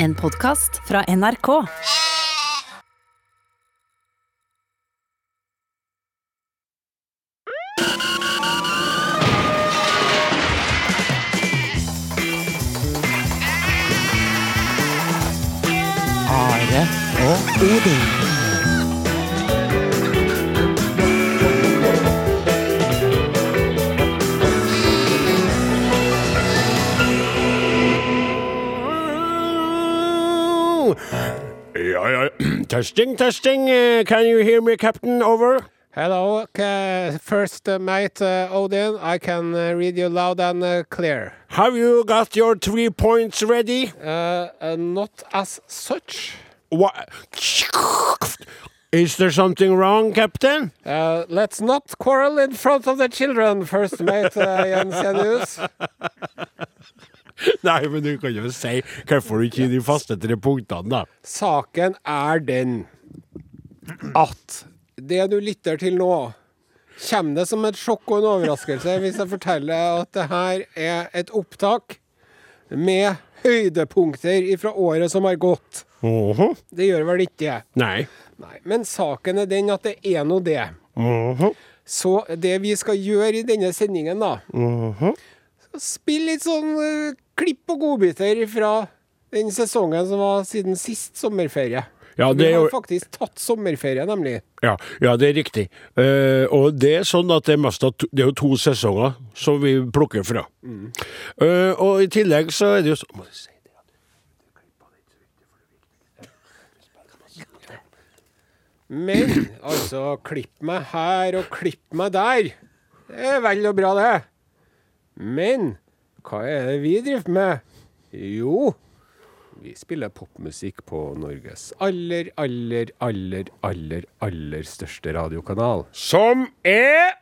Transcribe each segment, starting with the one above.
En podkast fra NRK. Testing, testing. Uh, can you hear me, Captain? Over. Hello, first mate uh, Odin. I can uh, read you loud and clear. Have you got your three points ready? Uh, uh, not as such. What? Is there something wrong, Captain? Uh, let's not quarrel in front of the children, first mate uh, Jensenius. Nei, men du kan jo si hvorfor du ikke de faste tre punktene, da. Saken er den at det du lytter til nå, kommer det som et sjokk og en overraskelse hvis jeg forteller at det her er et opptak med høydepunkter fra året som har gått. Mhm. Det gjør vel ikke det? Nei. Nei, men saken er den at det er nå det. Mhm. Så det vi skal gjøre i denne sendingen, da Mhm. skal Spille litt sånn eh, klipp og godbiter fra den sesongen som var siden sist sommerferie. Ja, Vi det er har faktisk tatt sommerferie, nemlig. Ja, ja, det er riktig. Uh, og det er sånn at det er, to, det er jo to sesonger som vi plukker fra. Eh, og i tillegg så er det jo så Må jeg si det, Men altså, klipp meg her og klipp meg der. Det er vel og bra, det. Men hva er det vi driver med? Jo, vi spiller popmusikk på Norges aller, aller, aller, aller, aller største radiokanal. Som er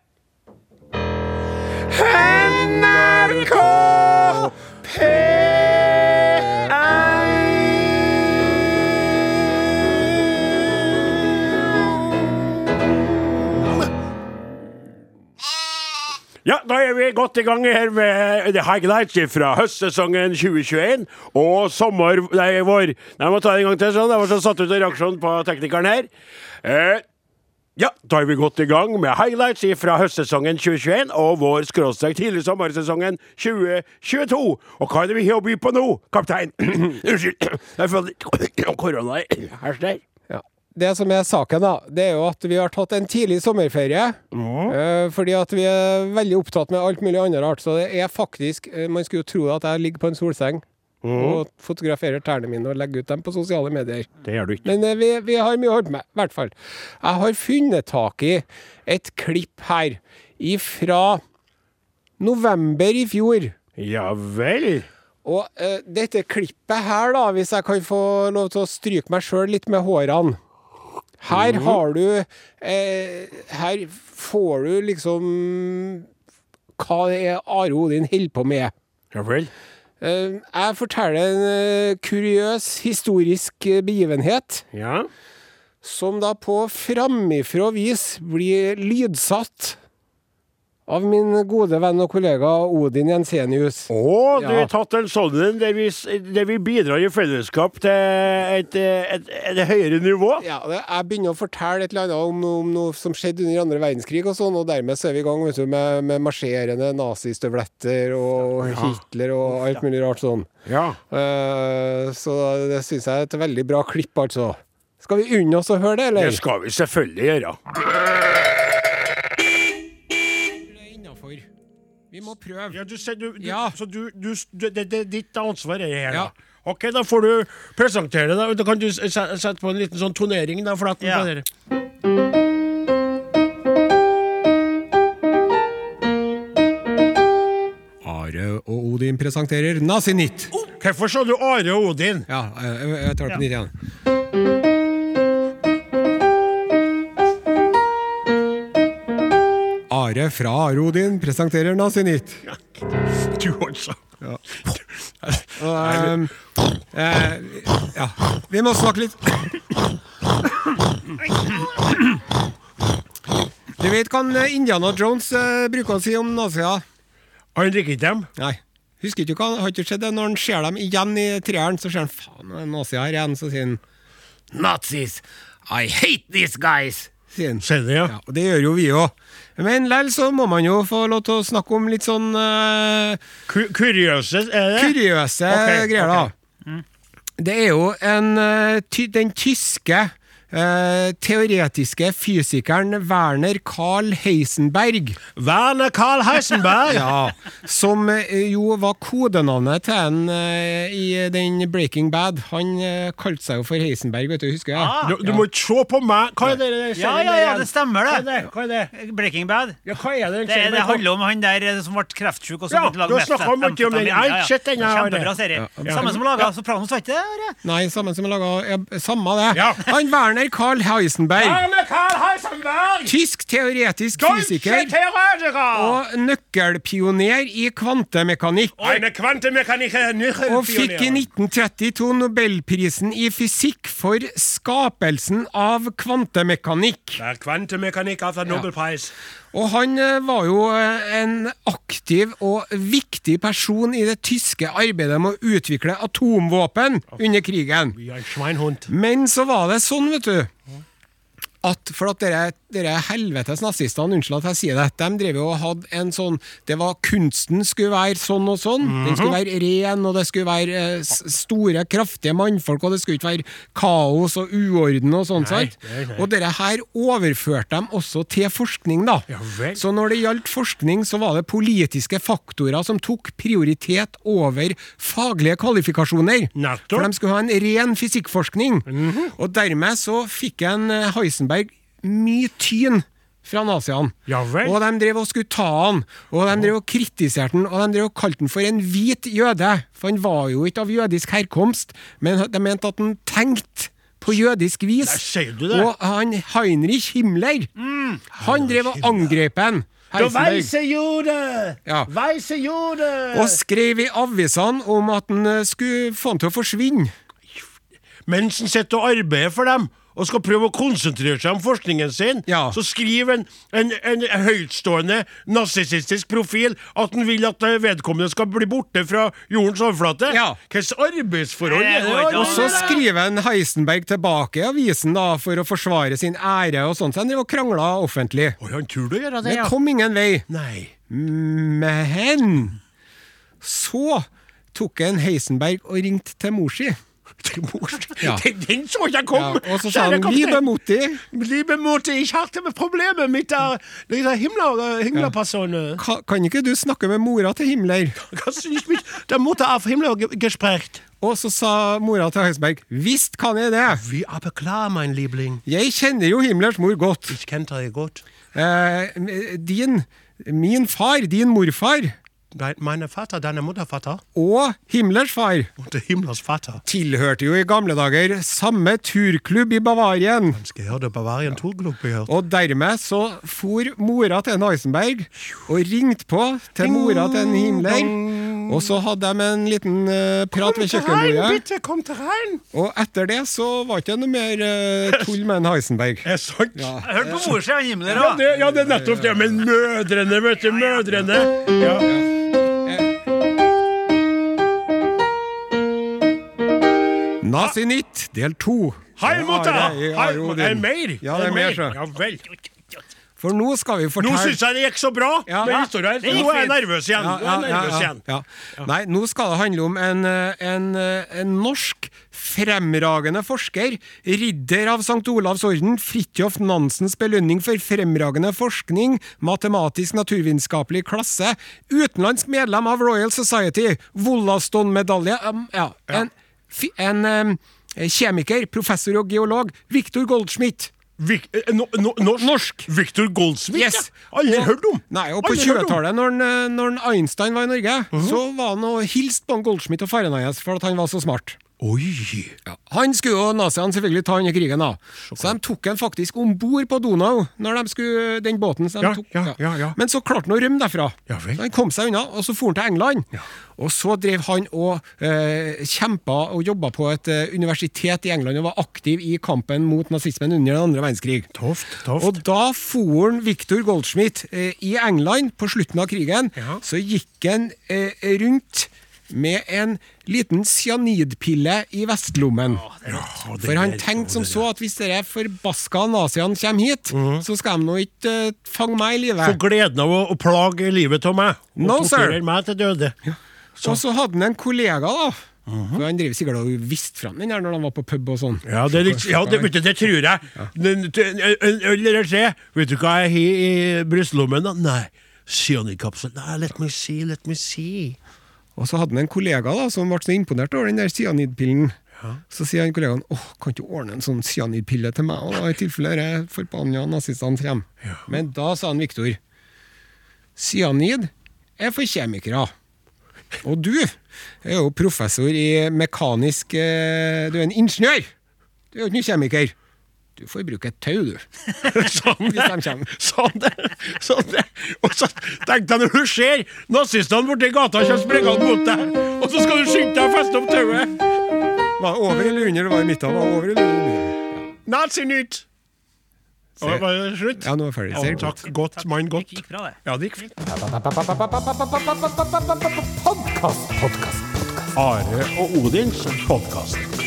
NRK Ja, da er vi godt i gang her med The Highlights fra høstsesongen 2021 og sommer... Nei, vår. Nei, jeg må ta det en gang til, sånn. Jeg var så satt ut av reaksjonen på teknikeren her. Eh, ja, da er vi godt i gang med highlights fra høstsesongen 2021 og vår skråstrek tidlig sommersesongen 2022. Og hva er det vi har å by på nå, kaptein? Unnskyld, jeg føler korona er her. Det som er saken, da, det er jo at vi har tatt en tidlig sommerferie. eh, fordi at vi er veldig opptatt med alt mulig annet rart. Så det er faktisk uh, Man skulle jo tro at jeg ligger på en solseng og fotograferer tærne mine og legger ut dem på sosiale medier. Det gjør du ikke. Men uh, vi, vi har mye å holde med, i hvert fall. Jeg har funnet tak i et klipp her ifra november i fjor. Ja vel. Og dette klippet her, da, hvis jeg kan få lov til å stryke meg sjøl litt med hårene Her har du eh, Her får du liksom hva det er Are Odin holder på med. Ja vel. Eh, jeg forteller en eh, kuriøs historisk eh, begivenhet, Ja. som da på framifrå vis blir lydsatt av min gode venn og kollega Odin Jensenius. Å, du Ja. har tatt en sånn en der, vi der vi bidrar i fellesskap til et, et, et, høyere nivå? Ja, Jeg begynner å fortelle et eller annet om, om noe som skjedde under andre verdenskrig, og sånn, og dermed så er vi i gang vet du, med, med marsjerende nazistøvletter og Hitler og alt mulig rart sånn. Ja. Uh, så det syns jeg er et veldig bra klipp, altså. Skal vi unne oss å høre det, eller? Det skal vi selvfølgelig gjøre. Vi må prøve. Ja, du, ser- du, du, Ja. Så du, du, du det, det er ditt ansvar er her, Ja. da. Ok, da får du presentere det. da. Kan du sette på en liten sånn tonering, da. For at Ja. dere. Are og Odin presenterer Nazinitt. Hvorfor sa du Are og Odin? Ja, jeg, jeg tar det på nytt igjen. Are fra Are Odin presenterer Nazinit. Du, Ja, Og, ehm, eh, ja, vi må snakke litt Du vet hva Indiana Jones eh, bruker å si om nazier? Han drikker ikke dem? Nei. Husker ikke hva har ikke sett det når han ser dem igjen i treeren, så ser han faen, er nazier igjen, så sier han Nazis! I hate these guys! Sier han. Skjedde, ja? Ja, og det gjør jo vi òg. Men lell så må man jo få lov til å snakke om litt sånn uh, Ku- Kuriøse, er det? kuriøse okay, greier, da. Mm. Det er jo en, eh, ty, den tyske eh, teoretiske fysikeren Werner Carl Heisenberg. Werner Carl Heisenberg! Ja, som eh, jo var kodenavnet til en eh, i den Breaking Bad. Han eh, kalte seg jo for Heisenberg, vet du, husker jeg? Du, du må ikke se på meg! Hva er det Ja, ja, ja, det stemmer Hva er det. det? Hva er det? Breaking Bad. Ja, hva er det? den Det, det er handler om han der som ble kreftsjuk og så Ja, måtte lage mest jeg har det. Kjempebra serie. Ja. Samme som laga Sopranos, var ikke det? Nei, samme som laga ja, Samme det. Ja. Han Werner Heisenberg. Werner Carl Heisenberg! Tysk teoretisk fysiker og nøkkelpioner i kvantemekanikk. Og fikk i 1932 Nobelprisen i fysikk for skapelsen av kvantemekanikk. Det er kvantemekanikk av Nobelpris. Og han eh, var jo eh, en aktiv og viktig person i det tyske arbeidet med å utvikle atomvåpen under krigen. Men så var det sånn, vet du at for at dere, dere helvetes nazistene, unnskyld at jeg sier det, de drev jo og hadde en sånn Det var kunsten skulle være sånn og sånn. Den skulle være ren, og det skulle være eh, store, kraftige mannfolk, og det skulle ikke være kaos og uorden og sånn. Sant? Og dere her overførte dem også til forskning, da. Ja. Så når det gjaldt forskning, så var det politiske faktorer som tok prioritet over faglige kvalifikasjoner. Nettopp. For de skulle ha en ren fysikkforskning. Og dermed så fikk en eh, Heisenberg mye tyn fra naziene. Ja. Og de drev og skulle ta han, og de drev og kritiserte han, og de drev og kalte han for en hvit jøde. For han var jo ikke av jødisk herkomst, men de mente at han tenkte på jødisk vis. Og han Heinrich Himmler, han drev og angrep han. Ja. Og skrev i avisene om at han eh, skulle få han til å forsvinne. Mens han sitter og arbeider for dem og skal prøve å konsentrere seg om forskningen sin, Ja. så skriver en, en, en høytstående nazistisk profil at han vil at eh, vedkommende skal bli borte fra jordens overflate. Ja. Hvilket arbeidsforhold er det? Og så skriver en Heisenberg tilbake i avisen da, for å forsvare sin ære og sånt, så han driver og krangla offentlig. Oi, han tror du gjør det, Det ja? kom ingen vei. Nei. Men så tok en Heisenberg og ringte til mor si. Ja. Den, så ikke komme! Ja, og så sa han. 'Liebe Mutti, Liebe Mutter, ich med problemet mitt der, dieser himler, Himmlerperson. ka, kan ikke du snakke med mora til Himmler?' Kannst måtte auf Himmler gesprekt. Og så sa mora til Heisberg 'Visst kan jeg det'. Vi er beklager, mein Liebling. Jeg kjenner jo Himmlers mor godt. Ich kjente deg godt. Eh, din, min far, din morfar, meine Vater, deine Muttervater og Himmlers far und Himmlers Vater. tilhørte jo i gamle dager samme turklubb i Bavarien. Tourclub gehört. Og dermed så for mora til en Heisenberg og ringte på til mora til en Himmler. Og så hadde de en liten uh, prat ved kjøkkenbordet. Og etter det så var det ikke noe mer uh, tull med en Heisenberg. Er sant? Jeg hørte på mor si, han Himmler Ja, det, ja, det er nettopp det. Men mødrene, vet du. Mødrene. Ja. Nazinytt del to. Hei, Mutter! Ja, det er det mer? Ja, det er mer, så. Ja vel. For nå skal vi fortelle Nå syns jeg det gikk så bra Ja. med Ja, her, gikk nå er jeg nervøs igjen. Ja, Nå er ja, jeg ja, nervøs ja, igjen. ja. Nei, nå skal det handle om en, eh, en, eh, en norsk fremragende forsker, ridder av St. Olavs orden, Fridtjof Nansens belønning for fremragende forskning, matematisk naturvitenskapelig klasse, utenlandsk medlem av Royal Society, Wollaston-medalje, um, ja, en, en em, kjemiker, professor og geolog, Viktor Goldschmidt. Vik, eh, no, no, norsk. Norsk. Victor Goldsmith, Yes. ja. Aldri hørt om. Nei, og på Aldri hørt om. 20-tallet, når, eh, når Einstein var i Norge, så var han og hilste på han Goldschmidt og faren hans for at han var så smart. Oi! Ja. Han skulle jo naziene selvfølgelig ta under krigen, da. Så de tok han faktisk om bord på Donau, når de skulle, den båten. de Ja, tok, ja, ja, ja. Men så klarte han å rømme derfra. Så han kom seg unna, og så for han til England. Og så drev han og eh, kjempa og jobba på et eh, universitet i England og var aktiv i kampen mot nazismen under den andre verdenskrig. Toft, toft. Og da for han Victor Goldschmidt eh, i England på slutten av krigen. Så gikk han eh, rundt med en liten cyanidpille i vestlommen. For han tenkte som så at hvis dere forbaska naziene kommer hit, Mhm. så skal de nå ikke uh, fange meg i Få livet. gleden av å, å plage livet av meg. Og No, torturere meg til døde. Og så hadde han en kollega, da. Mhm. For Han driver sikkert og visste fram den her når han var på pub og sånn. Ja, det, litt, ja, det, det, det tror jeg. En en øl eller tre. Vet du hva jeg har i brystlommen? da? Nei. Cyanidkapsel. Nei, let me see, let me see. Og så hadde han en kollega da, som ble så imponert over den der cyanidpillen. Så sier han kollegaen åh, kan ikke ordne en sånn cyanidpille til meg, da, i tilfelle de forbanna nazistene kommer. Men da sa han Viktor cyanid er for kjemikere. Og du er jo professor i mekanisk eh, Du er en ingeniør! Du er jo ikke noen kjemiker. Du får bruke et tau, du. Sånn Hvis de det. kommer. Sånn det. Sånn det. Og så tenkte jeg når du ser nazistene borti gata kommer springende mot deg, og så skal du skynde deg og feste opp tauet. Var det over eller under? Var det i midten? Var det over eller under? Nazinytt! Var det slutt? Ja, nå er ferdig. Ja, Ser takk. Godt, mann, godt. Gikk bra, det. Ja, det gikk fint. Are og Odins podkast.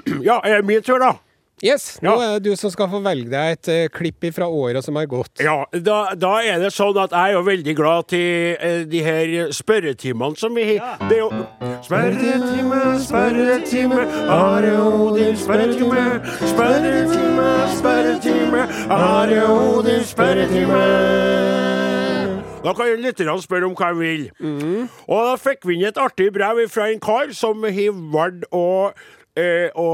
Ja, er det min tur, da? Yes, nå Ja. er det du som skal få velge deg et uh, klipp fra året som har gått. Ja, da, da er det sånn at jeg er jo veldig glad til uh, de her spørretimene som vi har. Det er jo Spørretime, spørretime, Are Odin, spørretime. Spørretime, spørretime, Are Odin, spørretime. Da kan lytterne spørre om hva de vil. Og da fikk vi inn et artig brev fra en kar som har valgt å eh, å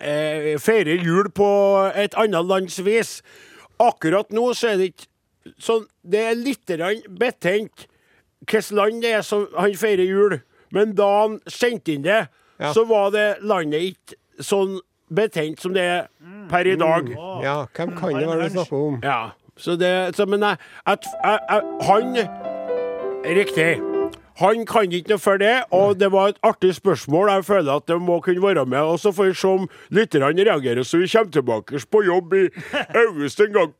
eh, feire jul på et annet lands vis. Akkurat nå så er det ikke sånn Det er litt betent hvilket land det er som han feirer jul. Men da han sendte inn det, Ja. så var det landet ikke sånn betent som det er per i dag. Ja, hvem kan det være du snakker om? Ja, så det så, Men jeg, at, jeg, jeg, han Riktig. Han kan ikke noe for det, og det var et artig spørsmål. Jeg føler at det må kunne være med. Og så får vi se om lytterne reagerer, så vi kommer tilbake på jobb i august en gang.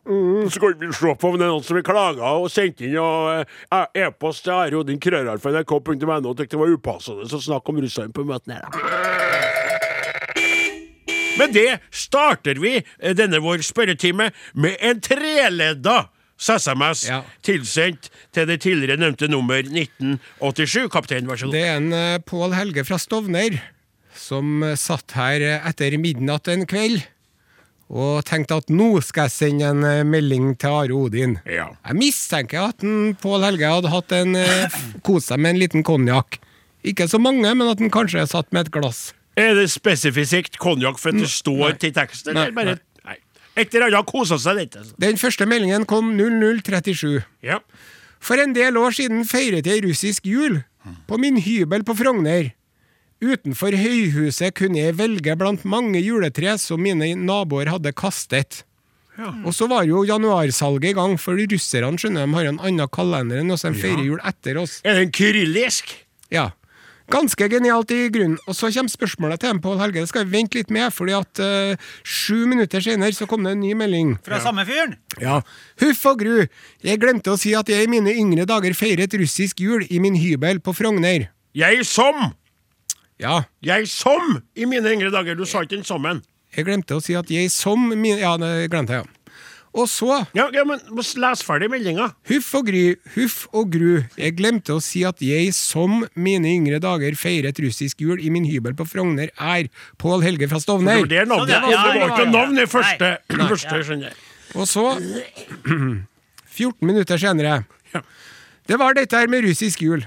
Så kan vi se på om det er noen som har klaga og sendt inn eh, e-post til arodin krøralfa.nrk.no og syntes det var upassende å snakke om russerne på møtene. Med det starter vi eh, denne vår spørretime med en treledda SMS Ja. tilsendt til det tidligere nevnte nummer 1987. Kaptein, vær så god. Det er en uh, Pål Helge fra Stovner som eh, satt her eh, etter midnatt en kveld og tenkte at nå skal jeg sende en melding til Are Odin. Ja. Jeg mistenker at Pål Helge hadde hatt en kost seg med en liten konjakk. Ikke så mange, men at han kanskje satt med et glass. Er det spesifikt konjakk for at det står til teksten? Nei, eller bare Nei. Et eller annet kosa seg litt. altså. Den første meldingen kom 0037. Ja. For en del år siden feiret jeg russisk jul på min hybel på Frogner. Utenfor høyhuset kunne jeg velge blant mange juletre som mine naboer hadde kastet. Ja. Og så var jo januarsalget i gang, for russerne skjønner de har en annen kalender enn oss, de feirer jul etter oss. Er den kyrillisk? Ja. Ganske genialt i grunnen. Og så kommer spørsmålet til Pål Helge. Det skal vi vente litt med, fordi at uh, sju minutter senere så kom det en ny melding. Fra samme fyren. Ja. Huff og gru. Jeg glemte å si at jeg i mine yngre dager feiret russisk jul i min hybel på Frogner. Jeg som! Ja. Jeg som i mine yngre dager. Du sa ikke den sammen. Jeg glemte å si at jeg som min... Ja, det glemte jeg, ja. Og så Ja, ja men Les ferdig meldinga. Huff og gry, huff og gru. Jeg glemte å si at jeg som mine yngre dager feiret russisk jul i min hybel på Frogner, er Pål Helge fra Det Stovner. var det navnet. Sånn. Det var ikke navn i første. Nei. første skjønner. Og så 14 minutter senere. Det var dette her med russisk jul.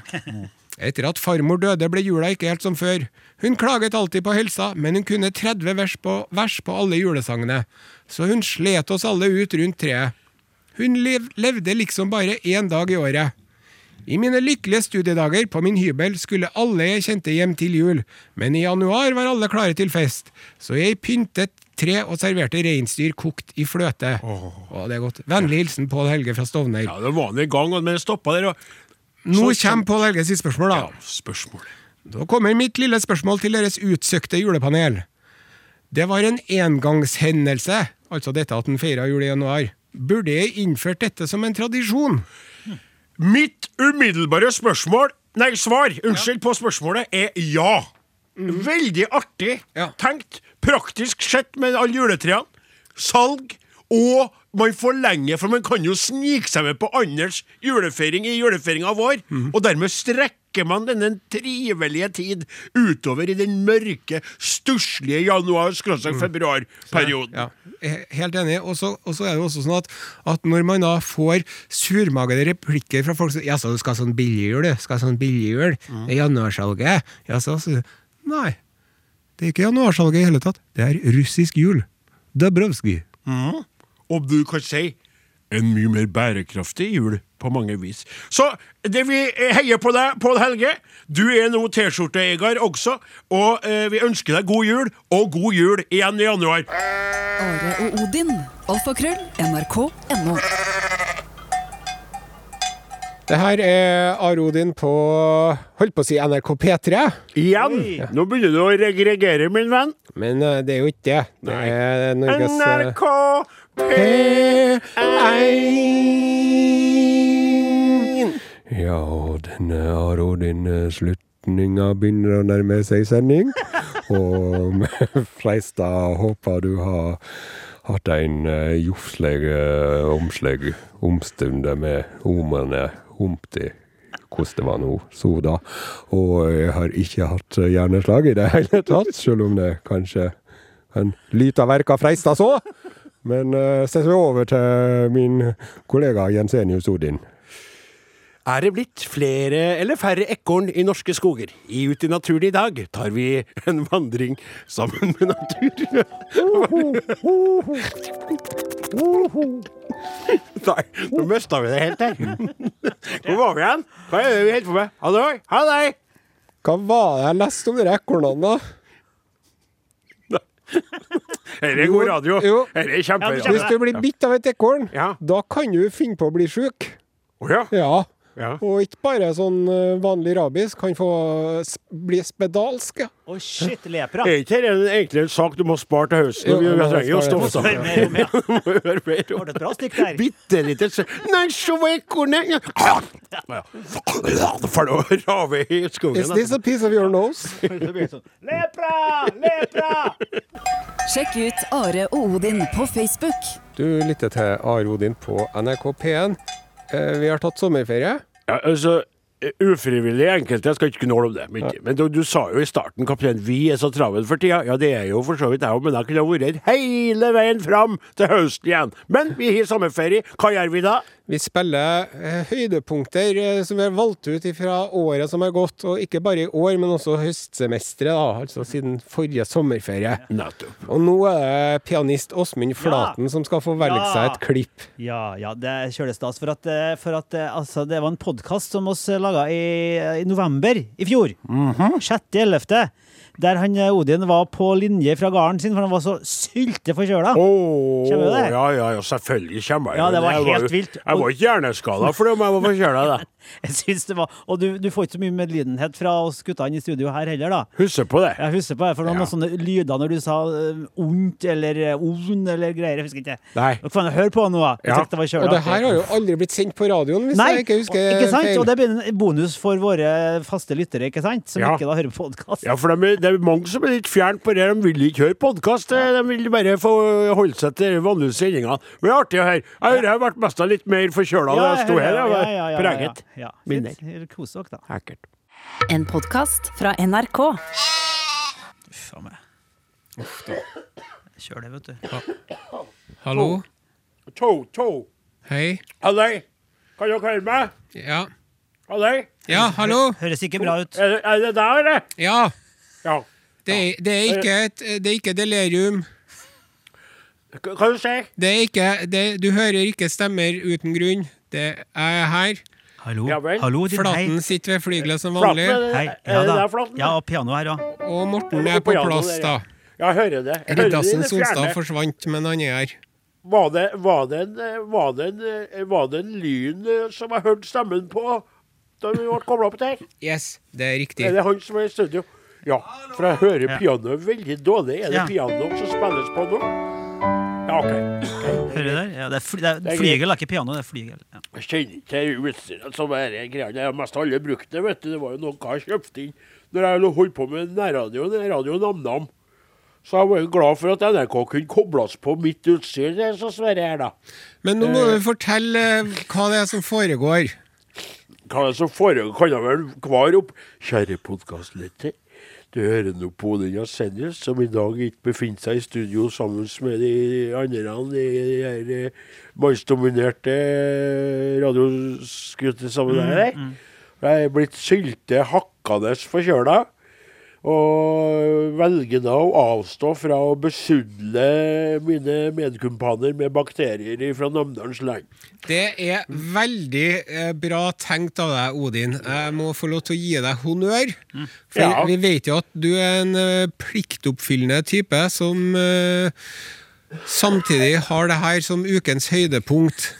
Etter at farmor døde, ble jula ikke helt som før. Hun klaget alltid på helsa, men hun kunne 30 vers på, vers på alle julesangene, så hun slet oss alle ut rundt treet. Hun lev, levde liksom bare én dag i året. I mine lykkelige studiedager på min hybel skulle alle jeg kjente hjem til jul, men i januar var alle klare til fest, så jeg pyntet tre og serverte reinsdyr kokt i fløte. Å, det er godt. Vennlig hilsen Pål Helge fra Stovner. Ja, det var han i gang, men det stoppa der. Og... Nå kommer Pål sitt spørsmål, da. Ja, spørsmål. Da kommer mitt lille spørsmål til deres utsøkte julepanel. Det var en engangshendelse, altså dette at den feira jul i januar. Burde jeg innført dette som en tradisjon? Mitt umiddelbare spørsmål Nei, svar unnskyld på spørsmålet er ja. Veldig artig Ja. tenkt. Praktisk sett med alle juletrærne. Salg. Og man forlenger, for man kan jo snike seg med på andres julefeiring i julefeiringa vår. Og dermed strekker man denne trivelige tid utover i den mørke, stusslige januar-februar-perioden. Ja, jeg er helt enig. Og så er det jo også sånn at, at når man da får surmagede replikker fra folk som Ja, så du skal ha sånn billigjul, du? Skal ha sånn billigjul? Det er januarsalget? Ja, du Nei, det er ikke januarsalget i hele tatt. Det er russisk jul. Dabrowski. Og du kan si en mye mer bærekraftig jul på mange vis. Så det vi heier på deg, Pål Helge. Du er nå T-skjorteeier også, og eh, vi ønsker deg god jul, og god jul igjen i januar. Are og Odin. Alfakrøll. NRK.no. Det her er Are Odin på Holdt på å si NRK P3. Igjen! Nå begynner du å regregere, min venn. Men eh, det er jo ikke det. Det er Norges eh, NRK P1. Ja, denne Arodin-slutninga begynner å nærme seg sending. Og Freista håper du har hatt en uh, jofsleg eh, omsleg omstunde med omene omti hvordan det var nå, så da. Og jeg har ikke hatt eh, hjerneslag i det hele tatt, selv om det kanskje kan lyte av verka freista så. Men uh, setter vi over til min kollega Jensenius Odin. Er det blitt flere eller færre ekorn i norske skoger? I Ut i naturen i dag tar vi en vandring sammen med naturen. Nei, nå mista vi det helt her. Hvor var vi igjen? Hva er det vi holder på med? Hallo? Halloi! Hva var det jeg leste om de ekornene, da? Dette er god radio. Jo. Dette er kjemperadio. Hvis du blir bitt av et ekorn, Ja. da kan du finne på å bli sjuk. Oh, ja. Ja. Ja. Og ikke bare sånn eh, vanlig rabies, kan få bli spedalsk. Å, Å, shit, lepra. Er ikke dette egentlig en sak du må spare til høsten? Jo, Vi, trenger jo stoff. Ja. Om. Var det et bra stikk der? Bitte lite Nei, ekornet Ja. For å rave i skogen. Is this a piece of your nose? Lepra! Lepra! Sjekk ut Are og Odin på Facebook. Du lytter til Are Odin på NRK P1. Eh, vi har tatt sommerferie. Altså, eh, ufrivillig enkelte, jeg skal ikke gnåle om det. Men, men du, du sa jo i starten, kaptein, vi er så travel for tida. Ja, det er jo for så vidt jeg òg, men jeg kunne ha vært hele veien fram til høsten igjen. Men vi har sommerferie. Hva gjør vi da? Vi spiller eh, høydepunkter eh, som vi har valgt ut fra året som har gått, og ikke bare i år, men også høstsemesteret, da, altså siden forrige sommerferie. Nettopp. Og nå er det pianist Åsmund Flaten som skal få velge seg et klipp. Ja, ja, det er kjølestas. For at, eh, for at eh, altså, det var en podkast som oss laga i, i november i fjor. 6.11. Der han eh, Odin var på linje fra gården sin, for han var så sylte forkjøla. Oh, Kommer du det? ja, ja, ja, selvfølgelig kommer jeg. Ja, det var Jeg helt var, vilt. Jeg var ikke hjerneskada fordi om jeg var forkjøla, da. Jeg synes det var, Og du, du får ikke så mye medlidenhet fra oss guttene i studio her heller, da. Husker på det. Jeg husker på det, for noen Ja. sånne lyder når du sa uh, ondt eller ond eller greier. Jeg husker ikke. Nei. Dere får høre på nå, da. Jeg Ja. det var Og det her har jo aldri blitt sendt på radioen, hvis Nei, jeg ikke husker ikke sant? feil. Og det blir en bonus for våre faste lyttere, ikke sant? Som Ja. ikke da hører på podkast. Ja, for de, det er mange som er litt fjernt på det. De vil ikke høre podkast. De vil bare få holde seg til de vanlige sendingene. Men det er artig å høre. Jeg hører jeg har vært mest litt mer forkjøla da jeg sto her. Jeg var preget. Ja, Minner. Ja, Kos dere, da. Ekkelt. En podkast fra NRK. Uff a meg. Kjør det, vet du. Hallo? To, to. Hei? Halløy. Kan dere høre meg? Ja. Halløy. Ja, hallo? Høres ikke bra ut. Er, det- er det der, eller? Ja. Ja. Det, det, er ikke et, det er ikke delirium. Hva du sier Det er ikke det, Du hører ikke stemmer uten grunn. Det er her. Hallo, Ja hallo, din hei. Flaten sitter ved flygelet som vanlig. Hei. Ja da. Ja, og piano her òg. Og Morten er på plass, da. ja. Jeg hører det. Jeg Riddarsen Solstad forsvant, men han er her. Var det, var, det en, eh, var, det en, eh, var det en lyn eh, som jeg hørte stemmen på da vi ble kobla opp der? Yes, det er riktig. Er det han som er i studio? Ja, for jeg hører Ja. pianoet veldig dårlig. Er det Ja. piano som spilles på nå? Ja, OK. Hører du der? Ja, det er, fl det Det er er flygel, ikke piano. Det er flygel. Ja. Jeg kjenner ikke til utstyret som er greia. Jeg har mest alle brukt det, vet du. Det var jo noe jeg kjøpte inn når jeg holdt på med nærradioen, Radio Nam-Nam. Så jeg var jo glad for at NRK kunne kobles på mitt utstyr, det er så Sverre her, da. Men nå må du fortelle eh, hva det er som foregår. Hva er det som foregår, kan jeg vel kvare opp. Kjære podkastlytter. Du hører nå på Odin Jensenius, som i dag ikke befinner seg i studio sammen med de andre i de her eh, mannsdominerte eh, sammen med deg. Jeg er blitt sylte hakkende forkjøla. Og velger da å avstå fra å besudle mine medkumpaner med bakterier fra Namdalens land. Det er veldig eh, bra tenkt av deg, Odin. Jeg må få lov til å gi deg honnør. For Ja. vi vet jo at du er en eh, pliktoppfyllende type som eh, samtidig har det her som ukens høydepunkt.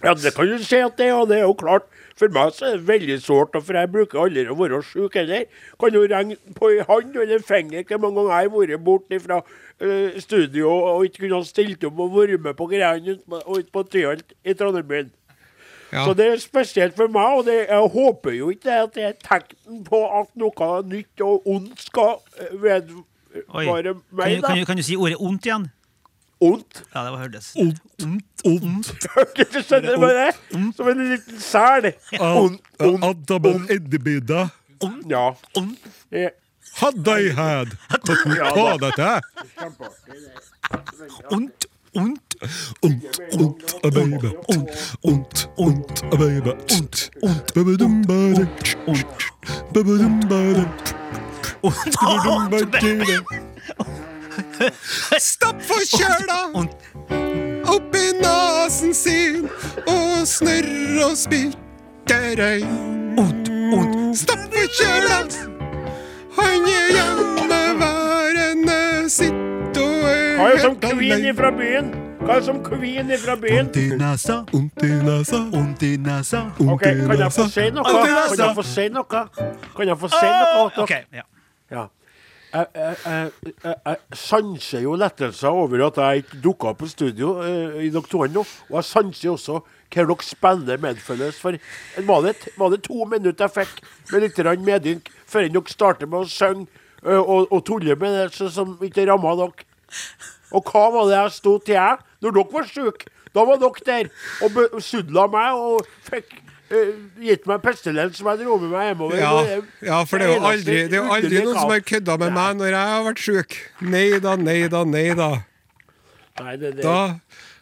Ja, det kan du si at det er, og det er jo klart. For meg så er det veldig sårt, for jeg bruker aldri å være sjuk heller. Kan jo regne på en hånd eller finger hvor mange ganger jeg har vært borte fra uh, studio og ikke kunne ha stilt opp og vært med på greiene ute på- Tyholt i Trondheim. Ja. Så det er spesielt for meg, og det, jeg håper jo ikke at det er tegn på at noe nytt og ondt skal eh, vedvare Kan, meg, du- kan, du- kan du si ordet ondt igjen? Ondt. Ja, det var hørtes. Hørte du skjønner bare det? Som en liten sel. Ondt, ondt, ondt. Ja. Hadde jeg hatt Ja, på dette? Ondt, ondt. Ondt, ondt, baby. Ondt, ondt, ondt, baby. Ondt, ondt, Babadumbare. Ondt. Babadumbare. Ondt. Babadum-bada. Stopp forkjøla! Oppi nasen sin og snørr og spytter øy. Stopp forkjøla! Han er hjemmeværende, sitt og er Hva er som kvinn kvin ifra byen? Hva er som kvin ifra byen? Ondt i nesa, Ondt i nesa, ondt i nesa. Ok, Kan jeg få si noe? Kan jeg få si noe? Kan jeg få si noe? til OK. Ja. Ja. Jeg, jeg, jeg, jeg, sanser jo lettelser over at jeg ikke dukka opp på studio eh, i doktoren nå. Og jeg sanser også hva dere spiller medfølges for. Var det, var det to minutter jeg fikk med litt medynk før dere starter med å synge eh, og, og tulle med det så- som ikke ramma dere? Og hva var det jeg sto til jeg når dere var syke? Da var dere der og besudla meg og fikk gitt meg pestilens som jeg dro med meg hjemover. Ja, ja, for det er jo aldri, det er jo aldri noen som har kødda med meg når jeg har vært sjuk. Nei da, nei da, nei da. Nei, det, det. Da,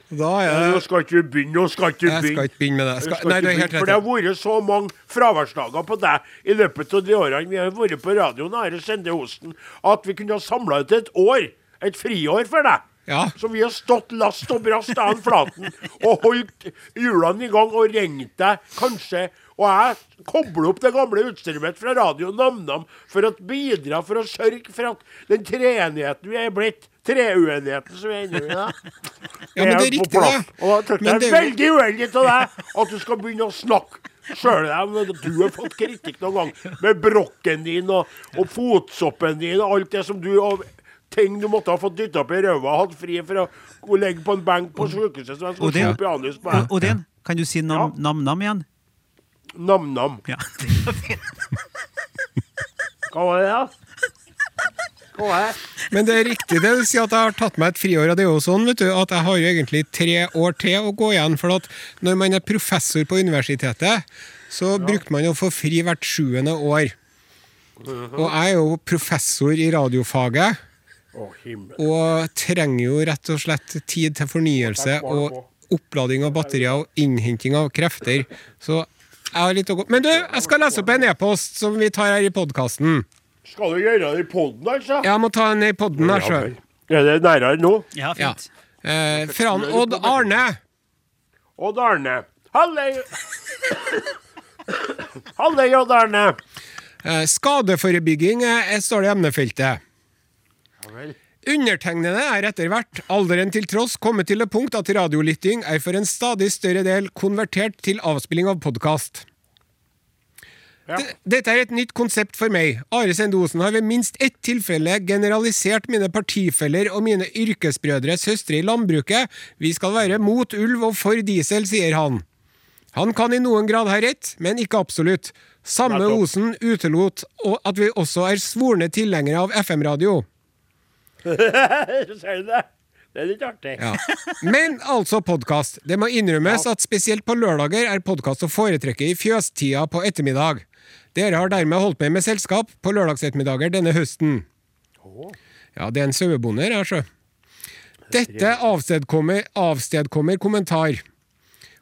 da er Nå det skal ikke du begynne. Nå skal ikke du Jeg skal ikke begynne med det. Skal, skal nei, du er helt rett. For det har vært så mange fraværsdager på deg i løpet av de årene vi har vært på radioen Are Sende Sendehosten, at vi kunne ha samla ut et år. Et friår for deg. Ja. Så vi har stått last og brast av en flaten og holdt hjulene i gang og ringt deg, kanskje. Og jeg kobler opp det gamle utstyret mitt fra Radio Nam-Nam for å bidra for å sørge for at den treenigheten vi er blitt, treuenigheten som vi er inne i da, Ja, men det er riktig, det. Og tror Men det er er veldig uheldig av deg at du skal begynne å snakke sjøl om du har fått kritikk noen gang med brokken din og, og fotsoppen din og alt det som du og ting du måtte ha fått dytta opp i ræva og hatt fri for å legge på en benk på sjukehuset så jeg skulle slå pianus på. Odin, kan du si nam- nam-nam igjen? Nam-nam. Ja. Hva var det, da? Hva var det? Men det er riktig det du sier at jeg har tatt meg et friår. Og det er jo sånn vet du, at jeg har jo egentlig tre år til å gå igjen. For at når man er professor på universitetet, så bruker man å få fri hvert sjuende år. Og jeg er jo professor i radiofaget. Og trenger jo rett og slett tid til fornyelse og opplading av batterier og innhenting av krefter. Så jeg har litt å gå Men du, jeg skal lese opp en e-post som vi tar her i podkasten. Skal du gjøre det i poden, altså? Jeg må ta den i poden her, sjøl. Er det nærere nå? ja, Ja. Eh, fra han Odd Arne. Odd Arne. Halløy! Halla, Odd Arne. Eh, Skadeforebygging står det i emnefeltet. Undertegnede er etter hvert, alderen til tross, kommet til det punkt at radiolytting er for en stadig større del konvertert til avspilling av podkast. Ja. Dette er et nytt konsept for meg. Are Sendosen har ved minst ett tilfelle generalisert mine partifeller og mine yrkesbrødre søstre i landbruket. Vi skal være mot ulv og for diesel, sier han. Han kan i noen grad ha rett, men ikke absolutt. Samme. Osen utelot at vi også er svorne tilhengere av FM-radio. Ser du det? Det er litt artig. Ja. Men altså podkast. Det må innrømmes at spesielt på lørdager er podkast å foretrekke i fjøstida på ettermiddag. Dere har dermed holdt meg med selskap på lørdagsettermiddager denne høsten. Ja, det er en sauebonde her, sjø. Dette avstedkommer, avstedkommer kommentar.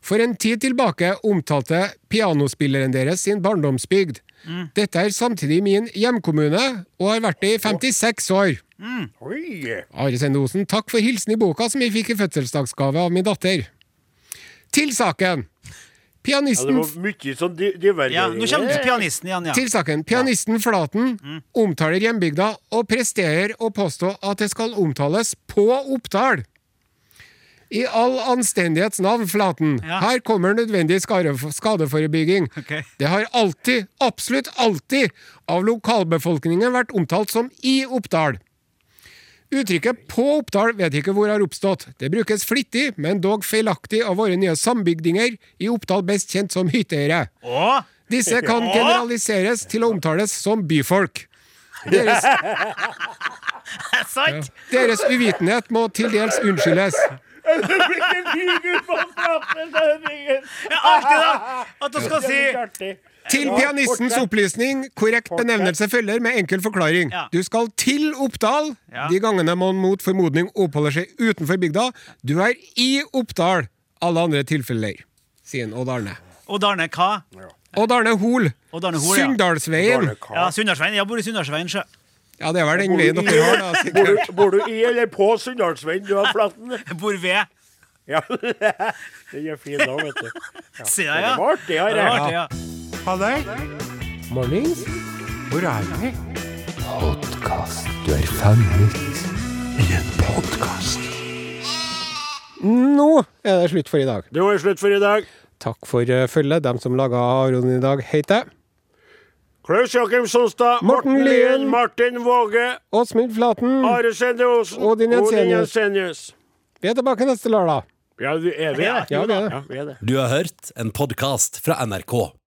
For en tid tilbake omtalte pianospilleren deres sin barndomsbygd. Dette er samtidig min hjemkommune, og har vært det i 56 år. Oi. Are Sendosen, takk for hilsen i boka som jeg fikk i fødselsdagsgave av min datter. Til saken. Ja, det Pianisten, var mye sånn. Ja, nå kommer til pianisten igjen, ja. til saken. Pianisten Flaten omtaler hjembygda og presterer å påstå at det skal omtales på Oppdal. I all anstendighets navn, Flaten, Ja. her kommer nødvendig skadeforebygging. Okay. Det har alltid, absolutt alltid, av lokalbefolkningen vært omtalt som i Oppdal. Uttrykket 'på Oppdal' vet ikke hvor har oppstått. Det brukes flittig, men dog feilaktig av våre nye sambygdinger, i Oppdal best kjent som hytteeiere. Disse kan generaliseres til å omtales som byfolk. Deres, ja, deres uvitenhet må til dels unnskyldes. Jeg artig, da! At du skal si. Til pianistens opplysning, korrekt benevnelse følger med enkel forklaring. Du skal til Oppdal de gangene man mot formodning oppholder seg utenfor bygda. Du er i Oppdal alle andre tilfeller, sier Odd Arne. Odd Arne hva? Odd Arne Hol. Sunndalsveien. Ja, Sunndalsveien. Jeg bor i Sunndalsveien, sjø. Ja, det er vel den veien dere har, da. Bor du, bor du i eller på Sunndalsveien, du har flaten? Jeg bor ved. Ja. Den er fin da, vet du. Ja. Se ja. var artig, Det var artig, ja. Halløy. Mornings. Hvor er vi? Podkast. Du er fanget I en podkast. Nå er det slutt for i dag. Det var slutt for i dag. Takk for uh, følget. Dem som laga Aron i dag, heter Klaus Jakim Sonstad, Morten Lien. Martin Våge, Åsmund Flaten. Are Sende Osen Odin Jensenius. Vi er tilbake neste lørdag. Ja, er vi? Ja, vi er det. Ja, vi er det. Du har hørt en podkast fra NRK.